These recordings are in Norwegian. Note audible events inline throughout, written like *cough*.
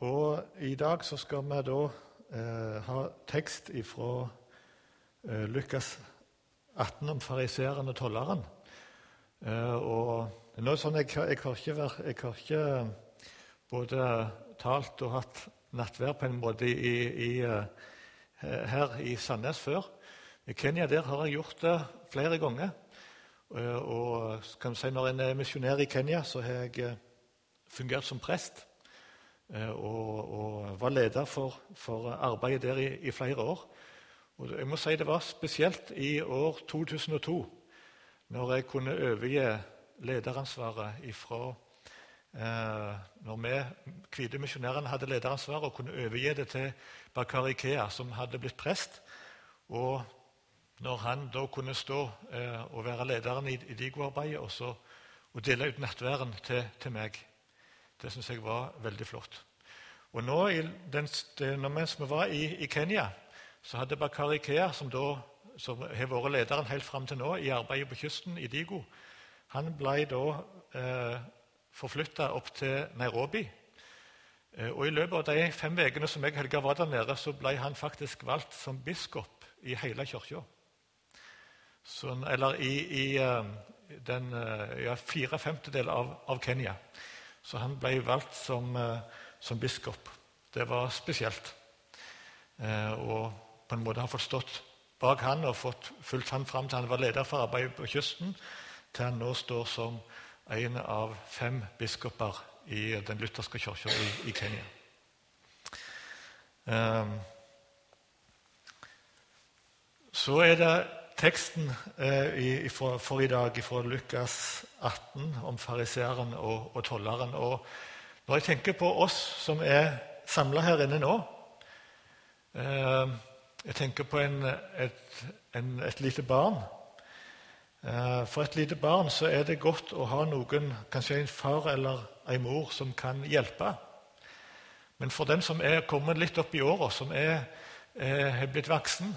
Og I dag så skal vi da eh, ha tekst ifra eh, Lukas 18 om fariseeren og tolleren. Eh, og det er noe sånn, jeg, jeg, har ikke, jeg har ikke både talt og hatt nattverd på en måte i, i, eh, her i Sandnes før. I Kenya der har jeg gjort det flere ganger. Og og kan si, Når en er misjonær i Kenya, så har jeg eh, fungert som prest. Og, og var leder for, for arbeidet der i, i, flere år. Og jeg må si Det var spesielt i år 2002, når jeg kunne overgi lederansvaret ifra eh, Når vi hvite misjonærene hadde lederansvaret og kunne overgi det til Bakar Ikea, som hadde blitt prest. Og når han da kunne stå eh, og være lederen i, i Digo-arbeidet og, dele ut nattværen til, til meg. Det syns jeg var veldig flott. Og nå, den, Mens vi var i, i, Kenya, så hadde Bakari Kea, som, da, som har vært lederen helt fram til nå i arbeidet på kysten i Digo, han ble da eh, forflytta opp til Nairobi. Eh, og I løpet av de fem ukene som jeg Helga var der nede, så ble han faktisk valgt som biskop i hele kirka. Eller i, i eh, den eh, ja, fire femtedeler av, av, Kenya. Så han ble valgt som, eh, som biskop. Det var spesielt. Og på en måte har fått stått bak han og fått fulgt han fram til han var leder for arbeidet på kysten, til han nå står som en av fem biskoper i den lutherske kirka i, i, Kenya. Så er det teksten eh, for, i dag fra Lukas 18 om fariseeren og, og tolleren. Og når jeg tenker på oss som er samla her inne nå eh, Jeg tenker på en, et, en, et, lite barn. Eh, for et lite barn så er det godt å ha noen, kanskje en far eller en mor, som kan hjelpe. Men for den som er kommet litt opp i åra, som er, er blitt voksen,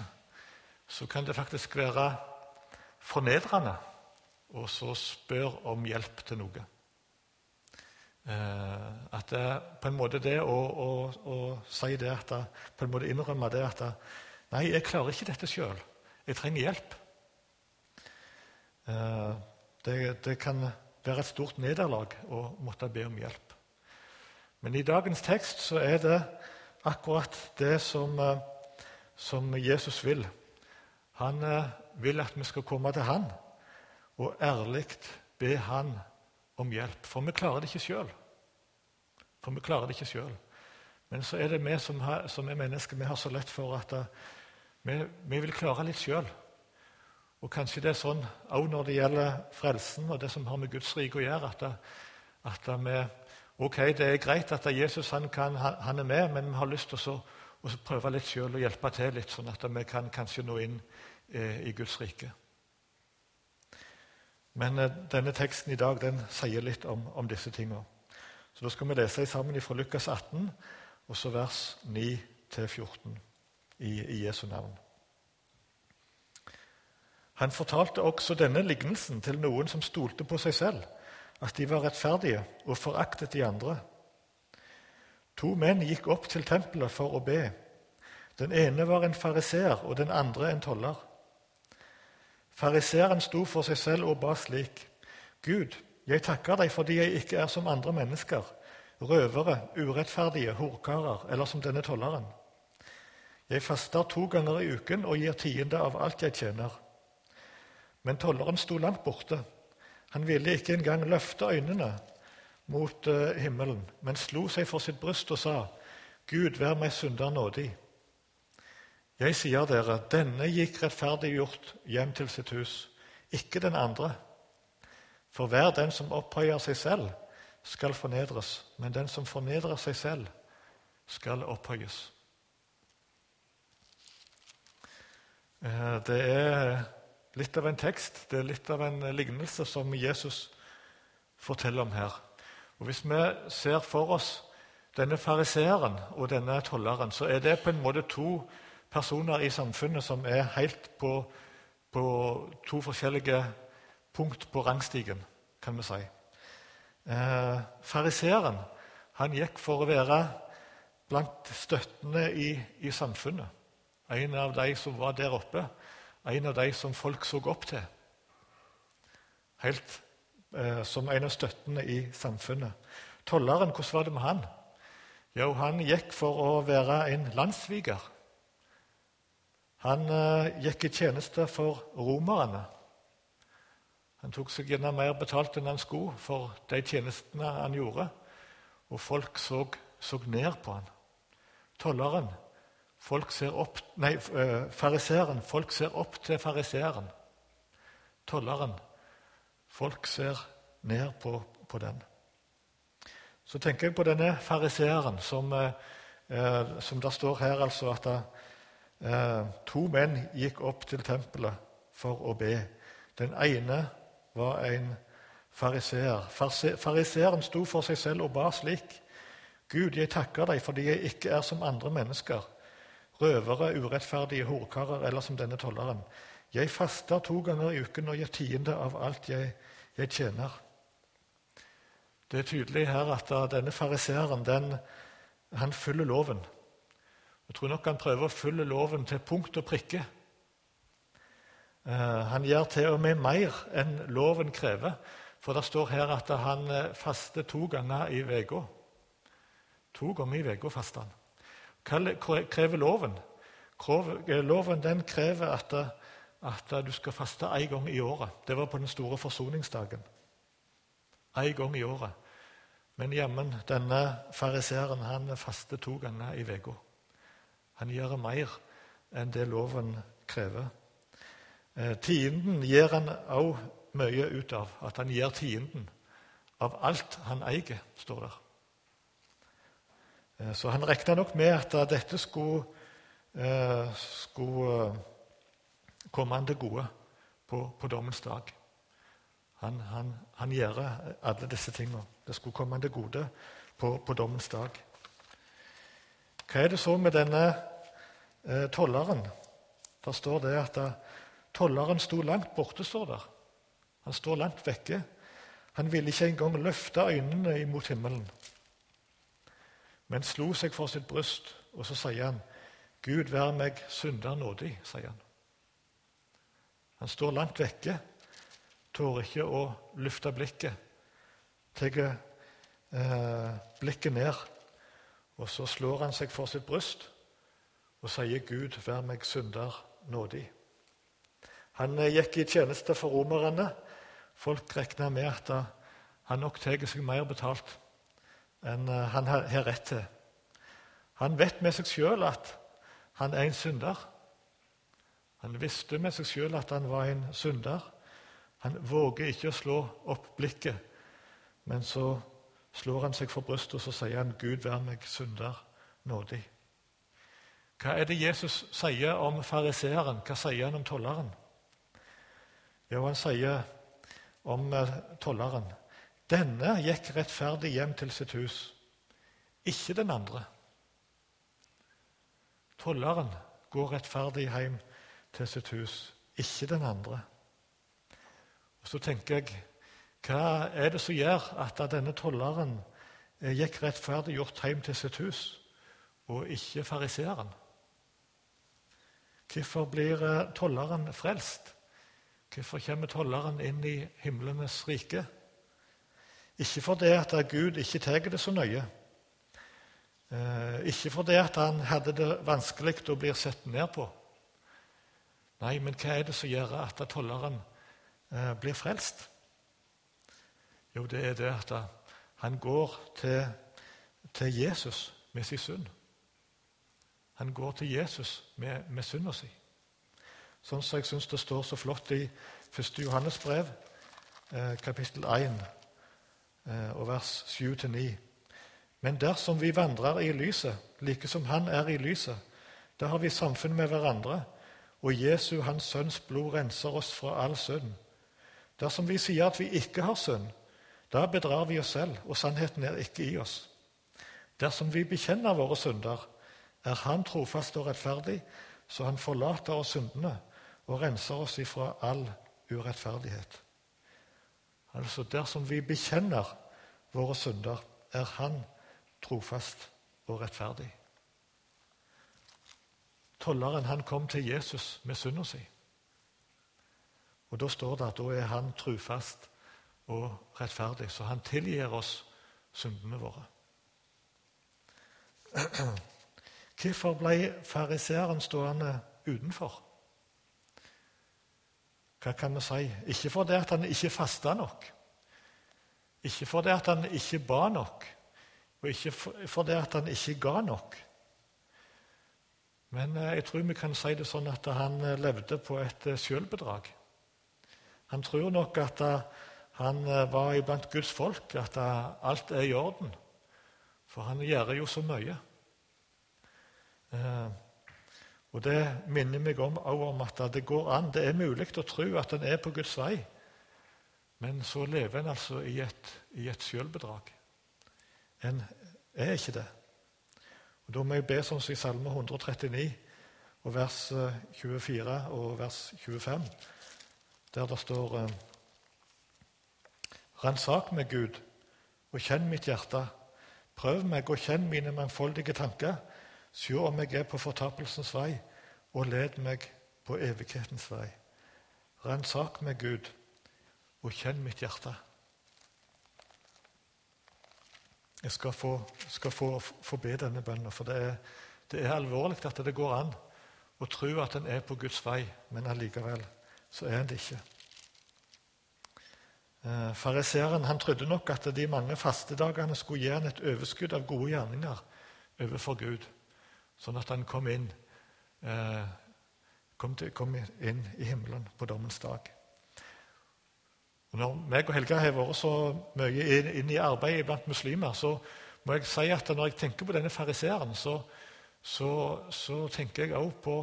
så kan det faktisk være fornedrende å så spørre om hjelp til noe. Eh, at det, på en måte det å, å, å si det at på en måte innrømme det at Nei, jeg klarer ikke dette sjøl. Jeg trenger hjelp. Eh, det, det, kan være et stort nederlag å måtte be om hjelp. Men i dagens tekst så er det akkurat det som, eh, som Jesus vil. Han eh, vil at vi skal komme til han og ærlig be han om hjelp. For vi klarer det ikke sjøl. For vi klarer det ikke sjøl. Men så er det vi som, har, som, er mennesker, vi har så lett for at uh, vi, vi, vil klare litt sjøl. Og kanskje det er sånn òg når det gjelder frelsen og det som har med Guds rike å gjøre, at, at vi Ok, det er greit at Jesus han, kan, han er med, men vi har lyst til å og prøve litt sjøl å hjelpe til litt, sånn at vi kan kanskje nå inn eh, i Guds rike. Men eh, denne teksten i dag den sier litt om, om disse tingene. Så Da skal vi lese sammen fra Lukas 18, og så vers 9-14 i, i Jesu navn. Han fortalte også denne lignelsen til noen som stolte på seg selv, at de var rettferdige og foraktet de andre. To menn gikk opp til tempelet for å be. Den ene var en fariseer og den andre en toller. Fariseeren sto for seg selv og ba slik.: Gud, jeg takker deg fordi jeg ikke er som andre mennesker, røvere, urettferdige, horkarer eller som denne tolleren. Jeg faster to ganger i uken og gir tiende av alt jeg tjener. Men tolleren sto langt borte. Han ville ikke engang løfte øynene mot uh, himmelen, men slo seg for sitt bryst og sa, Gud, vær meg synder nådig. Jeg sier dere, denne gikk rettferdiggjort hjem til sitt hus, ikke den andre. For hver den som opphøyer seg selv, skal fornedres, men den som fornedrer seg selv, skal opphøyes. Eh, det er litt av en tekst, det er litt av en lignelse som Jesus forteller om her. Og Hvis vi ser for oss denne fariseeren og denne tolleren, så er det på en måte to personer i samfunnet som er helt på, på to forskjellige punkt på rangstigen, kan vi si. Eh, fariseeren han gikk for å være blant støttene i, i, samfunnet. En av de som var der oppe. En av de som folk så opp til. Helt som en av støttene i samfunnet. Tolleren, hvordan var det med han? Jo, han gikk for å være en landssviker. Han eh, gikk i tjeneste for romerne. Han tok seg gjerne mer betalt enn han skulle for de tjenestene han gjorde. Og folk så, så ned på han. Tolleren. Folk ser opp Nei, eh, fariseeren. Folk ser opp til fariseeren. Tolleren. Folk ser ned på, på den. Så tenker jeg på denne fariseeren som, eh, eh som det står her altså at eh, to menn gikk opp til tempelet for å be. Den ene var en fariseer. Fariseeren sto for seg selv og ba slik.: Gud, jeg takker deg fordi jeg ikke er som andre mennesker, røvere, urettferdige horkarer eller som denne tolleren. Jeg faster to ganger i uken og gir tiende av alt jeg, jeg tjener. Det er tydelig her at denne fariseeren han følger loven. Jeg tror nok han prøver å følge loven til punkt og prikke. Eh, han gjør til og med mer enn loven krever. For det står her at han eh, faster to ganger i uka. To ganger i uka faster han. Hva krever loven? Eh, loven den krever at, at du skal faste én gang i året. Det var på den store forsoningsdagen. Én gang i året. Men jammen, denne fariseeren han faster to ganger i uka. Han gjør mer enn det loven krever. Eh, tienden gir han òg mye ut av. At han gir tienden av alt han eier, står der. Eh, så han regna nok med at dette skulle, eh, skulle komme han til gode på, på dommens dag. Han, han, han, gjør alle disse tingene. Det skulle komme han til gode på, på dommens dag. Hva er det så med denne eh, tolleren? Der står det at Tolleren sto langt borte, står der. Han står langt vekke. Han ville ikke engang løfte øynene imot himmelen, men slo seg for sitt bryst, og så sier han, 'Gud, vær meg synder nådig', sier han. Han står langt vekke, tårer ikke å løfte blikket. Tar eh, blikket ned, og så slår han seg for sitt bryst og sier, 'Gud, vær meg synder nådig'. Han eh, gikk i tjeneste for romerne. Folk regna med at eh, han nok tar seg mer betalt enn eh, han har rett til. Han vet med seg sjøl at han er en synder. Han visste med seg sjøl at han var en synder. Han våger ikke å slå opp blikket, men så slår han seg for brystet og så sier han, 'Gud, vær meg synder nådig'. Hva er det Jesus sier om fariseeren? Hva sier han om tolleren? Jo, han sier om eh, tolleren denne gikk rettferdig hjem til sitt hus, ikke den andre. Tolleren går rettferdig hjem til sitt hus, ikke den andre. Og Så tenker jeg hva er det som gjør at denne tolleren eh, gikk rettferdig gjort hjem til sitt hus, og ikke fariseeren? Hvorfor blir eh, tolleren frelst? Hvorfor kommer tolleren inn i himlenes rike? Ikke fordi at Gud ikke tar det så nøye. Eh, ikke fordi at han hadde det vanskelig og blir sett ned på. Nei, men hva er det som gjør at tolleren eh, blir frelst? Jo, det er det at han går til, til Jesus med sin synd. Han går til Jesus med, med synda si. Sånn som jeg syns det står så flott i 1. Johannes brev, eh, kapittel 1, eh, og vers 7-9. Men dersom vi vandrer i lyset, like som Han er i lyset, da har vi samfunn med hverandre, og Jesu, Hans Sønns blod, renser oss fra all synd. Dersom vi sier at vi ikke har synd, da bedrar vi oss selv, og sannheten er ikke i oss. Dersom vi bekjenner våre synder, er Han trofast og rettferdig, så Han forlater oss syndene og renser oss ifra all urettferdighet. Altså dersom vi bekjenner våre synder, er Han trofast og rettferdig. Tolleren han kom til Jesus med synda si. Og Da står det at da er han trufast og rettferdig, så han tilgir oss syndene våre. *clears throat* Hvorfor ble fariseeren stående utenfor? Hva kan vi si? Ikke fordi han ikke fasta nok. Ikke fordi han ikke ba nok, og ikke fordi han ikke ga nok. Men eh, jeg tror vi kan si det sånn at han eh, levde på et sjølbedrag. Han tror nok at han var iblant Guds folk, at alt er i orden. For han gjør jo så mye. Og Det minner meg om, om at det går an, det er mulig å tro at en er på Guds vei, men så lever en altså i et, i et sjølbedrag. En er ikke det. Og Da må jeg be sånn som i Salme 139, og vers 24 eh, og vers 25, der det står eh, Ransak meg, Gud, og kjenn mitt hjerte. Prøv meg og kjenn mine mangfoldige tanker Se om jeg er på fortapelsens vei, og led meg på evighetens vei. Ransak meg, Gud, og kjenn mitt hjerte. Jeg skal få, skal få, få be denne bønnen, for det er, det er, alvorlig at det går an å tro at en er på Guds vei, men allikevel så er en det ikke. Eh, Fariseeren trodde nok at de mange fastedagene skulle gi han et overskudd av gode gjerninger overfor Gud sånn at han kom inn, eh, kom, til, kom inn i himmelen på dommens dag. Og når meg og Helga har vært så mye inn, i arbeidet blant muslimer, så må jeg si at når jeg tenker på denne fariseeren, så, så, så, tenker jeg også på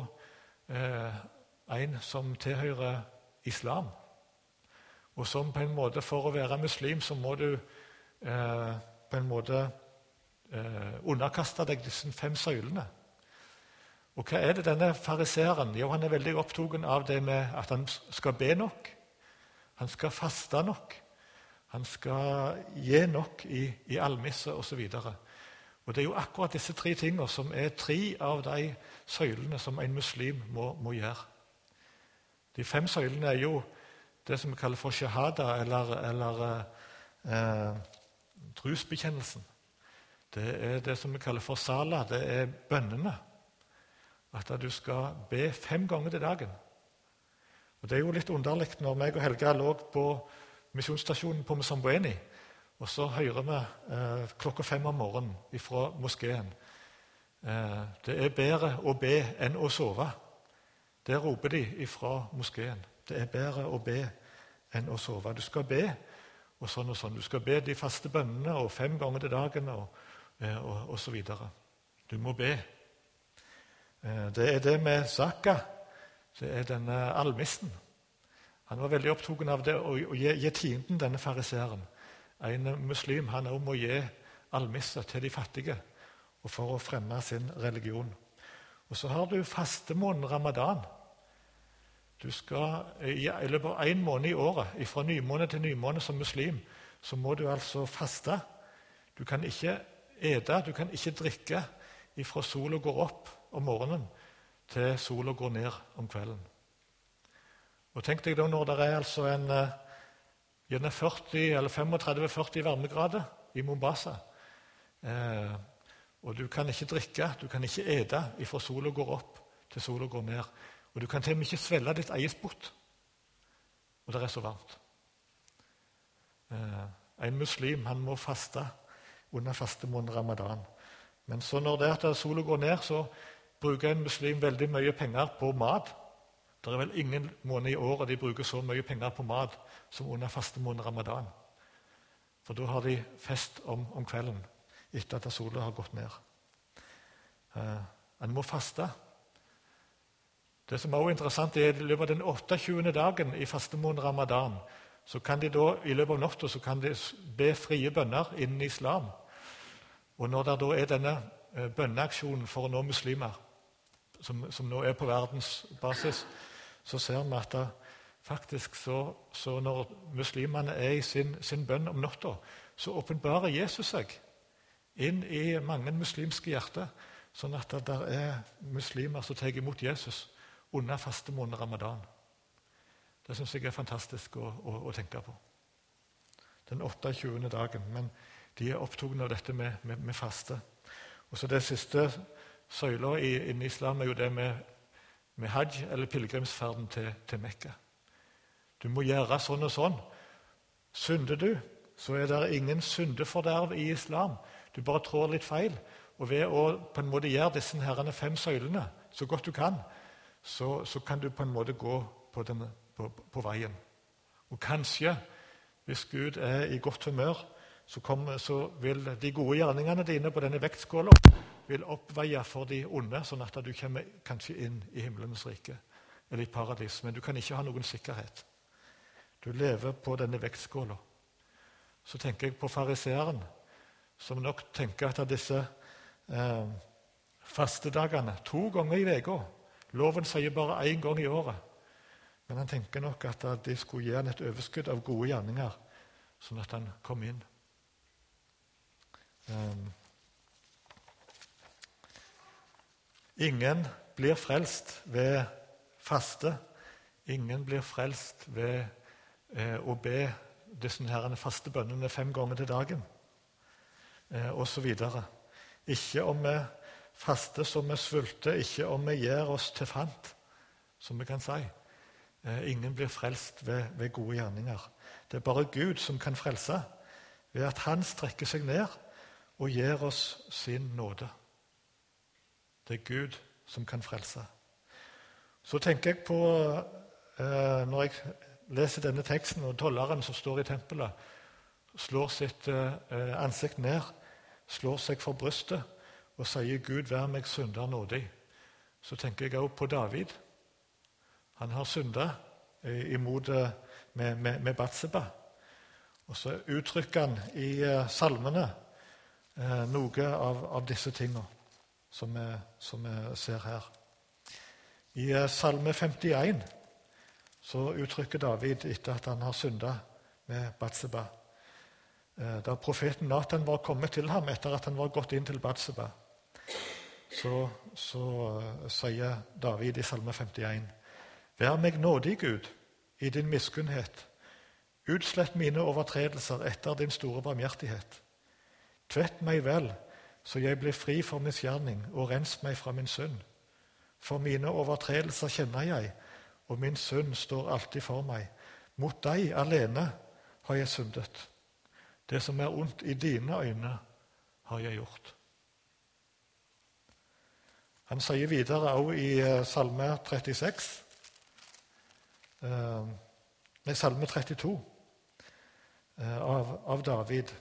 eh, en som tilhører islam. Og som på en måte, For å være muslim så må du eh, på en måte eh, underkaste deg disse fem søylene. Og hva er det denne fariseeren Jo, han er veldig opptatt av det med at han skal be nok. Han skal faste nok. Han skal gi nok i, i almisse osv. Og Det er jo akkurat disse tre tingene som er tre av de søylene som en muslim må, må gjøre. De fem søylene er jo det som vi kaller for shahada, eller, eller eh, trosbekjennelsen. Det er det som vi kaller for sala, det er bønnene at du skal be fem ganger til dagen. Og Det er jo litt underlig når meg og Helga lå på misjonsstasjonen på Msambweni, og så hører vi eh, klokka fem om morgenen fra moskeen. Eh, det er bedre å be enn å sove. Det roper de fra moskeen. Det er bedre å be enn å sove. Du skal be og sånn og sånn. Du skal be de faste bønnene og fem ganger til dagen og, eh, og, og så videre. Du må be. Eh, det er det med Zakka. Det er denne almisten. Han var veldig opptatt av det å gi, gi tienden, denne fariseeren. En muslim han òg må gi almisser til de fattige og for å fremme sin religion. Og Så har du fastemåneden ramadan. Du skal, I løpet av én måned i året, fra nymåned til nymåned som muslim, så må du altså faste. Du kan ikke ete, du kan ikke drikke ifra sola går opp om morgenen til sola går ned om kvelden. Og Tenk deg da når det er altså en eh, gjerne 40 eller 35-40 varmegrader i Mombasa. Eh, og du kan ikke drikke, du kan ikke ete ifra sola går opp til sola går ned. Og du kan til og med ikke svelge ditt eget spott. Og det er så varmt. Eh, en muslim han må faste under fastemåneden ramadan. Men så når det er at sola går ned, så bruker en muslim veldig mye penger på mat. Det er vel ingen måned i året de bruker så mye penger på mat som under fastemåneden ramadan. For da har de fest om, om kvelden etter at sola har gått ned. Eh, en må faste. Det som er interessant, er at i løpet av den 28. dagen i fastemåneden ramadan så kan de da, i løpet av natta be frie bønner innen islam. Og når det da er denne eh, bønneaksjonen for å nå muslimer, som, som nå er på verdensbasis, så ser vi at faktisk så, så, når muslimene er i sin, sin bønn om natta, så åpenbarer Jesus seg inn i mange muslimske hjerter sånn at det er muslimer som tar imot Jesus under faste måned ramadan. Det syns jeg er fantastisk å, å, å, tenke på. Den 28. dagen. Men de er opptatt av dette med, med, med, faste. Og så Det siste søyla innen islam er jo det med, med hajj, eller pilegrimsferden til, til Mekka. Du må gjøre sånn og sånn. Synder du, så er det ingen syndeforderv i islam. Du bare trår litt feil. Og ved å på en måte gjøre disse herrene fem søylene så godt du kan, så, så kan du på en måte gå på, den, på, på, veien. Og kanskje, hvis Gud er i godt humør, så, kom, så vil de gode gjerningene dine på denne vektskåla oppveie for de onde, sånn at du kommer kanskje inn i himmelens rike eller i paradis. Men du kan ikke ha noen sikkerhet. Du lever på denne vektskåla. Så tenker jeg på fariseeren, som nok tenker at disse eh, fastedagene to ganger i uka Loven sier bare én gang i året. Men han tenker nok at de skulle gi han et overskudd av gode gjerninger, sånn at han kom inn. Um, ingen blir frelst ved faste. Ingen blir frelst ved eh, å be disse herrene faste bønnene fem ganger til dagen eh, osv. Ikke om vi faster som vi sulter, ikke om vi gir oss til fant, som vi kan si. Eh, ingen blir frelst ved, ved, gode gjerninger. Det er bare Gud som kan frelse, ved at Han strekker seg ned og gir oss sin nåde. Det er Gud som kan frelse. Så tenker jeg på, eh, når jeg leser denne teksten, og tolleren som står i tempelet, slår sitt eh, ansikt ned, slår seg for brystet og sier 'Gud, vær meg synder nådig', så tenker jeg også på David. Han har synda imot eh, med, med, med Batseba. Og så uttrykker han i uh, salmene uh, noe av, av disse tingene som vi, som vi, ser her. I uh, Salme 51 så uttrykker David etter at han har synda med Batseba. Da profeten Natan var kommet til ham etter at han var gått inn til Batseba, så, så uh, sier David i Salme 51.: Vær meg nådig, Gud, i din miskunnhet. Utslett mine overtredelser etter din store barmhjertighet. Tvett meg vel, så jeg blir fri for misgjerning, og rens meg fra min synd. For mine overtredelser kjenner jeg, og min synd står alltid for meg. Mot deg alene har jeg syndet. Det som er ondt i dine øyne, har jeg gjort. Han sier videre òg i eh, Salme 36 eh, Nei, Salme 32 eh, av, av David.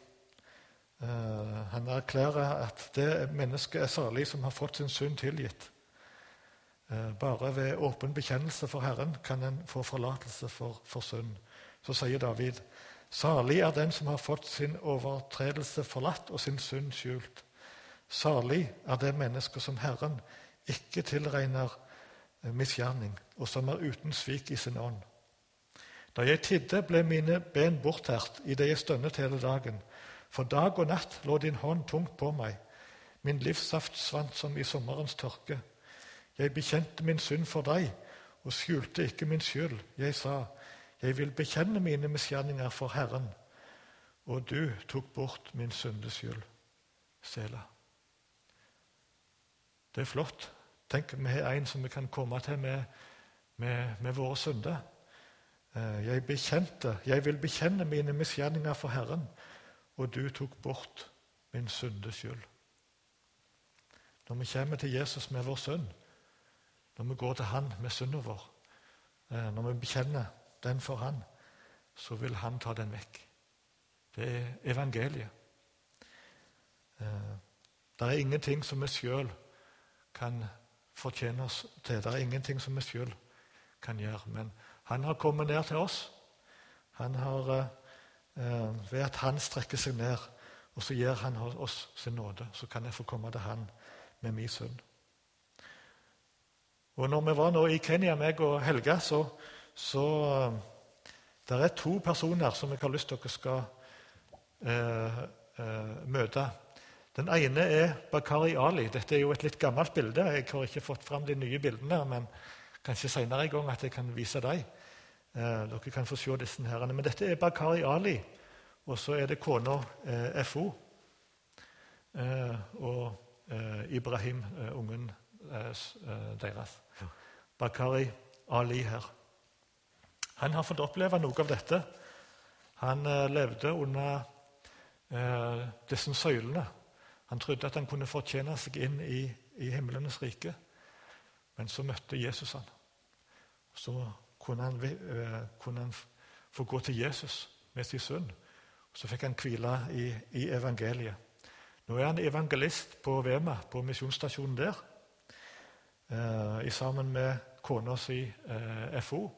Han erklærer at det mennesket er salig som har fått sin synd tilgitt. Bare ved åpen bekjennelse for Herren kan en få forlatelse for, for synd. Så sier David.: Salig er den som har fått sin overtredelse forlatt og sin synd skjult. Salig er det mennesket som Herren ikke tilregner eh, misgjerning, og som er uten svik i sin ånd. Da jeg tidde, ble mine ben bortært idet jeg stønnet hele dagen. For dag og natt lå din hånd tungt på meg. Min livssaft svant som i sommerens tørke. Jeg bekjente min synd for deg og skjulte ikke min skyld. Jeg sa, jeg vil bekjenne mine misgjerninger for Herren, og du tok bort min syndes skyld. Sela. Det er flott. Tenk vi har en som vi kan komme til med, med, med våre synder. Eh, jeg bekjente, jeg vil bekjenne mine misgjerninger for Herren, og du tok bort min syndes skyld. Når vi kommer til Jesus med vår synd, når vi går til Han med synden vår, eh, når vi bekjenner den for Han, så vil Han ta den vekk. Det er evangeliet. Eh, det er ingenting som vi sjøl kan fortjene oss til. Det er ingenting som vi sjøl kan gjøre. Men han har kommet ned til oss. Han har, eh, ved at han strekker seg ned, og så gir han oss sin nåde, så kan jeg få komme til han med min sønn. Og når vi var nå i Kenya, meg og Helga, så, så eh, Det er to personer som jeg har lyst til dere skal eh, eh, møte. Den ene er Bakari Ali. Dette er jo et litt gammelt bilde. Jeg har ikke fått fram de nye bildene, men kanskje senere en gang at jeg kan vise dem. Eh, dere kan få se disse herrene. Men dette er Bakari Ali, og så er det kona eh, FO. Eh, og eh, Ibrahim, eh, ungen eh, deres. Bakari Ali her. Han har fått oppleve noe av dette. Han levde under disse søylene han trodde at han kunne fortjene seg inn i, i himlenes rike. Men så møtte Jesus han. Så kunne han, uh, kunne han, få gå til Jesus med sin sønn. Så fikk han hvile i, i, evangeliet. Nå er han evangelist på Vema, på misjonsstasjonen der. Uh, sammen med kona si eh, FO.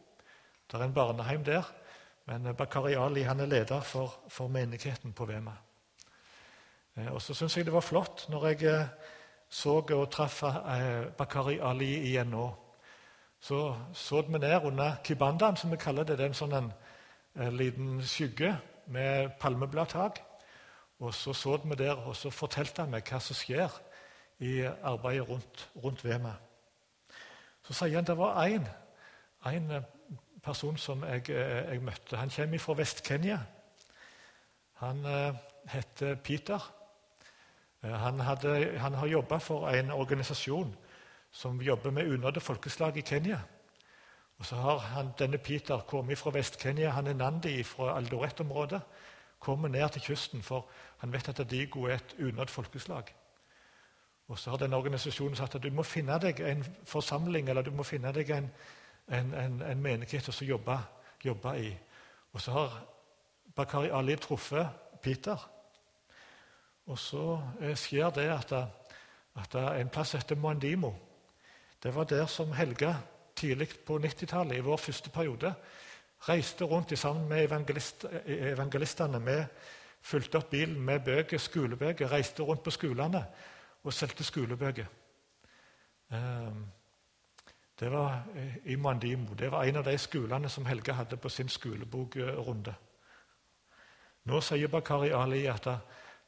Det er en barneheim der. Men Bakari Ali han er leder for, for menigheten på Vema. Eh, og så syns jeg det var flott når jeg eh, så og traff eh, Bakari Ali igjen nå. Så så vi ned under kibandaen, som vi kaller det. Det er en sånn en, en liten skygge med palmebladtak. Og så så vi der, og så fortalte han meg hva som skjer i arbeidet rundt, rundt ved meg. Så sier han det var én person som jeg, jeg, møtte. Han kommer fra Vest-Kenya. Han eh, heter Peter. Eh, han, hadde, han har jobba for en organisasjon som jobber med unådde folkeslag i Kenya. Og så har han, denne Peter kommet fra Vest-Kenya. Han er Nandi fra Aldoret-området. Kommer ned til kysten, for han vet at Adigo er et unådd folkeslag. Og så har denne organisasjonen sagt at du må finne deg en forsamling eller du må finne deg en, en, en, en menighet å jobbe, jobbe i. Og så har Bakari Ali truffet Peter. Og så eh, skjer det at, at en plass heter Moandimo Det var der som Helga tidlig på 90-tallet, i vår første periode, reiste rundt sammen med evangelist, evangelistene. Vi fulgte opp bilen med bøker, skolebøker, reiste rundt på skolene og solgte skolebøker. Ehm, det var eh, i Mandimo. Det var en av de skolene som Helga hadde på sin skolebokrunde. Nå sier Bakari Ali at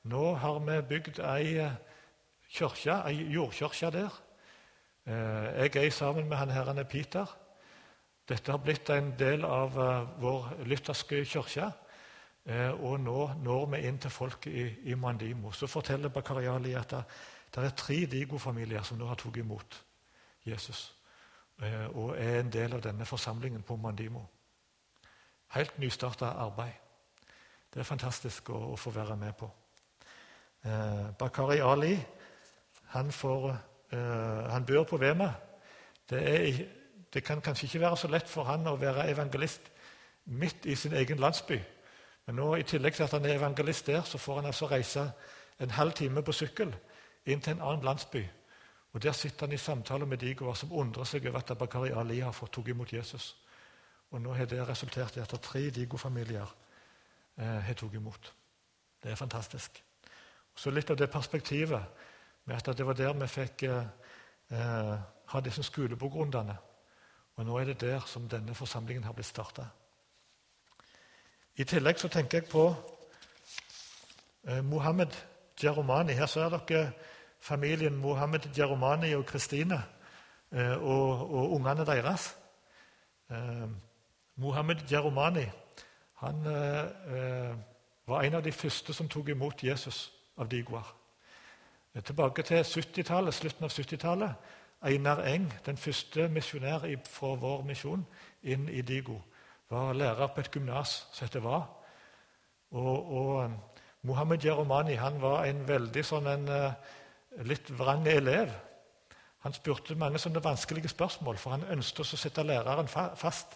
nå har vi bygd ei eh, kirke, ei jordkirke der. Eh, jeg er sammen med han herrene Peter. Dette har blitt en del av eh, vår lytterske kirke. Og nå når vi inn til folk i, i Mandimo. Så forteller Bakariali at det, det er tre Digo-familier som nå har tatt imot Jesus. Og er en del av denne forsamlingen på Mandimo. Helt nystarta arbeid. Det er fantastisk å, å få være med på. Eh, Bakari Ali han, får, eh, han bor på Vema. Det, er, det, kan kanskje ikke være så lett for han å være evangelist midt i sin egen landsby. Men nå, i tillegg til at han er evangelist der, så får han altså reise en halv time på sykkel inn til en annen landsby. Og Der sitter han i samtale med digoer som undrer seg over at Abakari Ali har fått tatt imot Jesus. Og Nå har det resultert i at tre digofamilier eh, har tatt imot. Det er fantastisk. Så litt av det perspektivet med at det var der vi fikk eh, eh ha disse skolebogrundene. Og nå er det der som denne forsamlingen har blitt starta. I tillegg så tenker jeg på eh, Mohammed Jeromani. Her ser dere familien Mohammed Jeromani og Kristine eh, og, og, ungene deres. Eh, Mohammed Jeromani han eh, eh, var en av de første som tok imot Jesus av Digwar. Tilbake til slutten av 70-tallet. Einar Eng, den første misjonær fra vår misjon inn i Digo, var lærer på et gymnas som heter VA. Og, og um, Mohammed Jeromani han var en veldig sånn en, uh, litt vrang elev. Han spurte mange sånne vanskelige spørsmål, for han ønsket å sette læreren fast.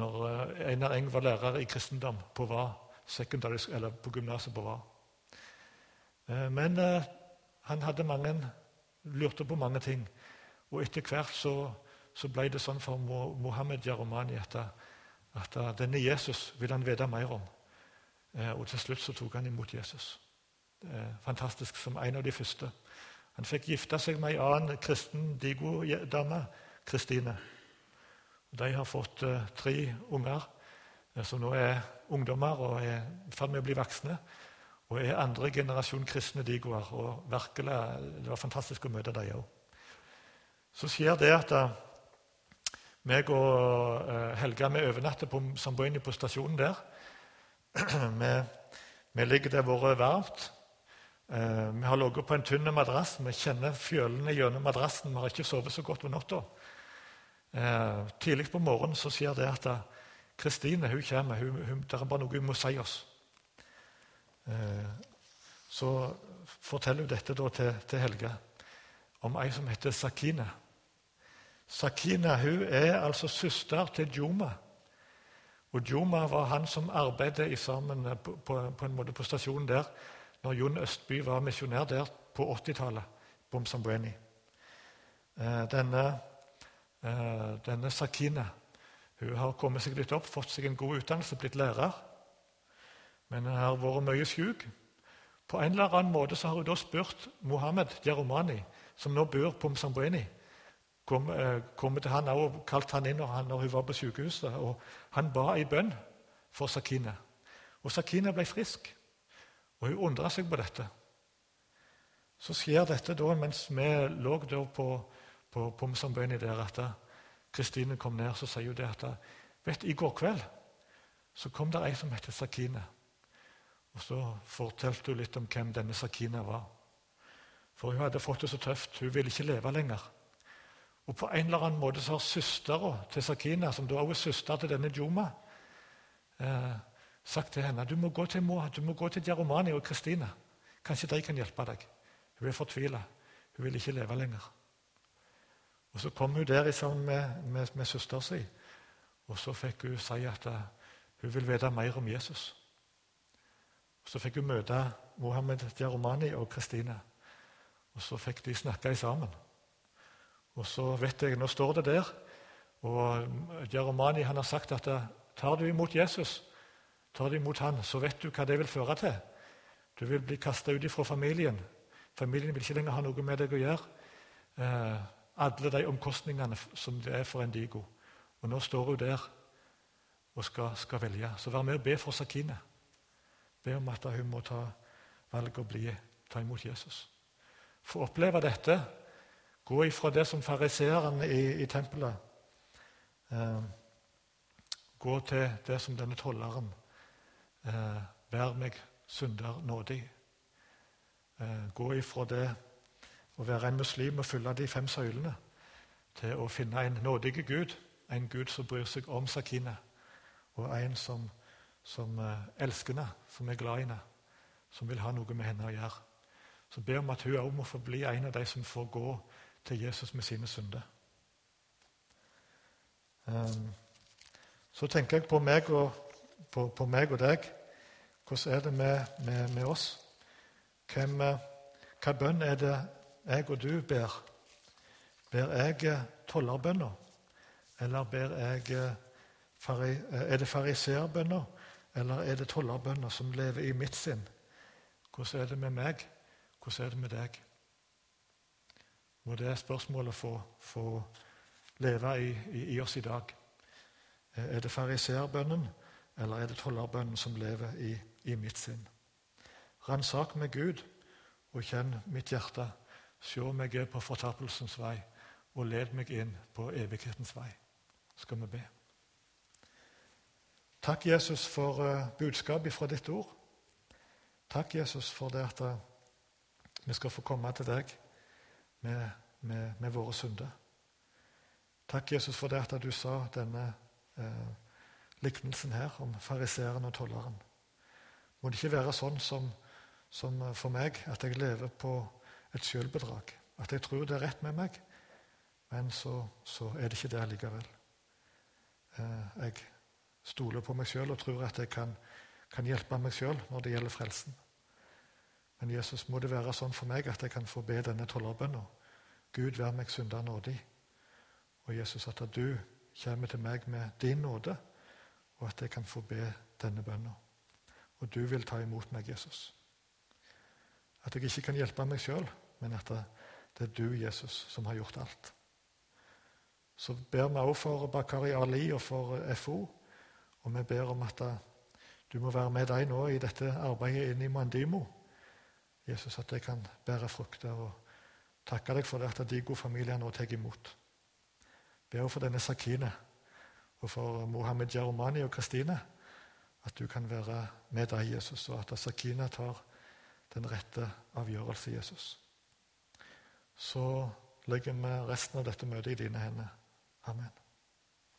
Når uh, Einar Eng var lærer i kristendom på, på gymnaset på VA. Eh, men eh, han hadde mange, lurte på mange ting. Og etter hvert så, så ble det sånn for Mohammed Jaromani at, at denne Jesus vil han vite mer om. Eh, og til slutt så tok han imot Jesus. Fantastisk, som en av de første. Han fikk gifte seg med ei annen kristen digo-dame, Kristine. De har fått tre unger som nå er ungdommer og er i ferd med å bli voksne. Og er andre generasjon kristne digoer. Og virkelig, Det var fantastisk å møte dem òg. Så skjer det at da, meg og uh, Helga vi overnatter på Samboini på stasjonen der. *clears throat* vi, vi, ligger der våre varmt. Uh, vi har ligget på en tynn madrass. Vi kjenner fjølene gjennom madrassen. Vi har ikke sovet så godt om natta. Tidlig på morgenen så skjer det at Kristine hun kommer. Hun, hun, det er bare noe hun må si oss. Uh, så forteller hun dette til, til Helge om ei som heter Sakine. Sakina hun er altså søster til Juma. Og Juma var han som arbeidet sammen på, på, på, en måte på stasjonen der når Jon Østby var misjonær der på 80-tallet. Eh, denne, eh, denne Sakina hun har kommet seg litt opp, fått seg en god utdannelse, blitt lærer. Men hun har vært mye syk. På en eller annen måte så har hun da spurt Mohammed Jaromani, som nå bor på Msambweni, kom, eh, til han og kalte han inn når, han, når hun var på sykehuset. og Han ba i bønn for Sakina. Og Sakina ble frisk. Og hun undra seg på dette. Så skjer dette da mens vi lå da på, på Pomsambøyni der, at Kristine kom ned så sier hun det at vet, I går kveld så kom det ei som heter Sakina. Og Så fortalte hun litt om hvem denne Sakina var. For hun hadde fått det så tøft. Hun ville ikke leve lenger. Og på en eller annen måte så har søstera til Sakina, som da også er søster til denne Juma, eh, sagt til henne du må gå til Moa, du må gå til Jaromani og Kristina. Kanskje de kan hjelpe deg. Hun er fortvila. Hun vil ikke leve lenger. Og Så kom hun der sammen med, med, med søsteren sin, og så fikk hun si at uh, hun vil vite mer om Jesus. Så fikk hun møte Mohammed Diaromani og Kristine. og så fikk de snakke sammen. Og så vet jeg, Nå står det der, og Jeromani har sagt at tar du imot Jesus, tar du imot han, så vet du hva det vil føre til. Du vil bli kasta ut fra familien. Familien vil ikke lenger ha noe med deg å gjøre. Eh, alle de omkostningene som det er for en digo. Og nå står hun der og skal, skal velge. Så vær med og be for Sakine. Be om at hun må ta valget å bli, ta imot Jesus. Få oppleve dette Gå ifra det som fariseeren i, i tempelet. Eh, gå til det som denne tolleren. Eh, vær meg synder nådig. Eh, gå ifra det å være en muslim og følge de fem søylene til å finne en nådig Gud, en Gud som bryr seg om Sakine, og en som, som eh, elsker henne, som er glad i henne, som vil ha noe med henne å gjøre. Så be om at hun òg må få bli en av de som får gå til Jesus med sine synder. Um, så tenker jeg på meg og, på, på meg og deg. Hvordan er det med, med, med oss? Hvem, eh, hva bønn er det jeg og du ber? Ber jeg eh, tollerbønner? Eller ber jeg Er det fariseerbønner? Eller er det tollerbønner som lever i mitt sinn? Hvordan er det med meg? Hvordan er det med deg? Må det spørsmålet få, få leve i, i, i, oss i dag. Er det fariseerbønnen, eller er det tollerbønnen som lever i, i mitt sinn? Ransak meg, Gud, og kjenn mitt hjerte. Se om jeg er på fortapelsens vei, og led meg inn på evighetens vei. Skal vi be. Takk, Jesus, for uh, budskapet fra ditt ord. Takk, Jesus, for det at uh, vi skal få komme til deg med, med, med våre synder. Takk, Jesus, for det at du sa denne eh, liknelsen her om fariseeren og tolleren. Må det ikke være sånn som, som, for meg at jeg lever på et sjølbedrag. At jeg tror det er rett med meg, men så, så er det ikke det likevel. Eh, jeg stoler på meg sjøl og tror at jeg kan, kan hjelpe meg sjøl når det gjelder frelsen. Men Jesus, må det være sånn for meg at jeg kan få be denne tollerbønna. Gud, vær meg synder nådig. Og Jesus, at du kommer til meg med din nåde, og at jeg kan få be denne bønna. Og du vil ta imot meg, Jesus. At jeg ikke kan hjelpe meg sjøl, men at det er du, Jesus, som har gjort alt. Så ber vi også for Bakari Ali og for FO, og vi ber om at du må være med deg nå i dette arbeidet inne i Mandimo. Jesus, at jeg kan bære frukter. og takke deg for det at de gode familiene nå tar imot. Ber for denne Sakine og for Mohammed Jaromani og Kristine. At du kan være med deg, Jesus, og at Sakina tar den rette avgjørelse, Jesus. Så legger vi resten av dette møtet i dine hender. Amen.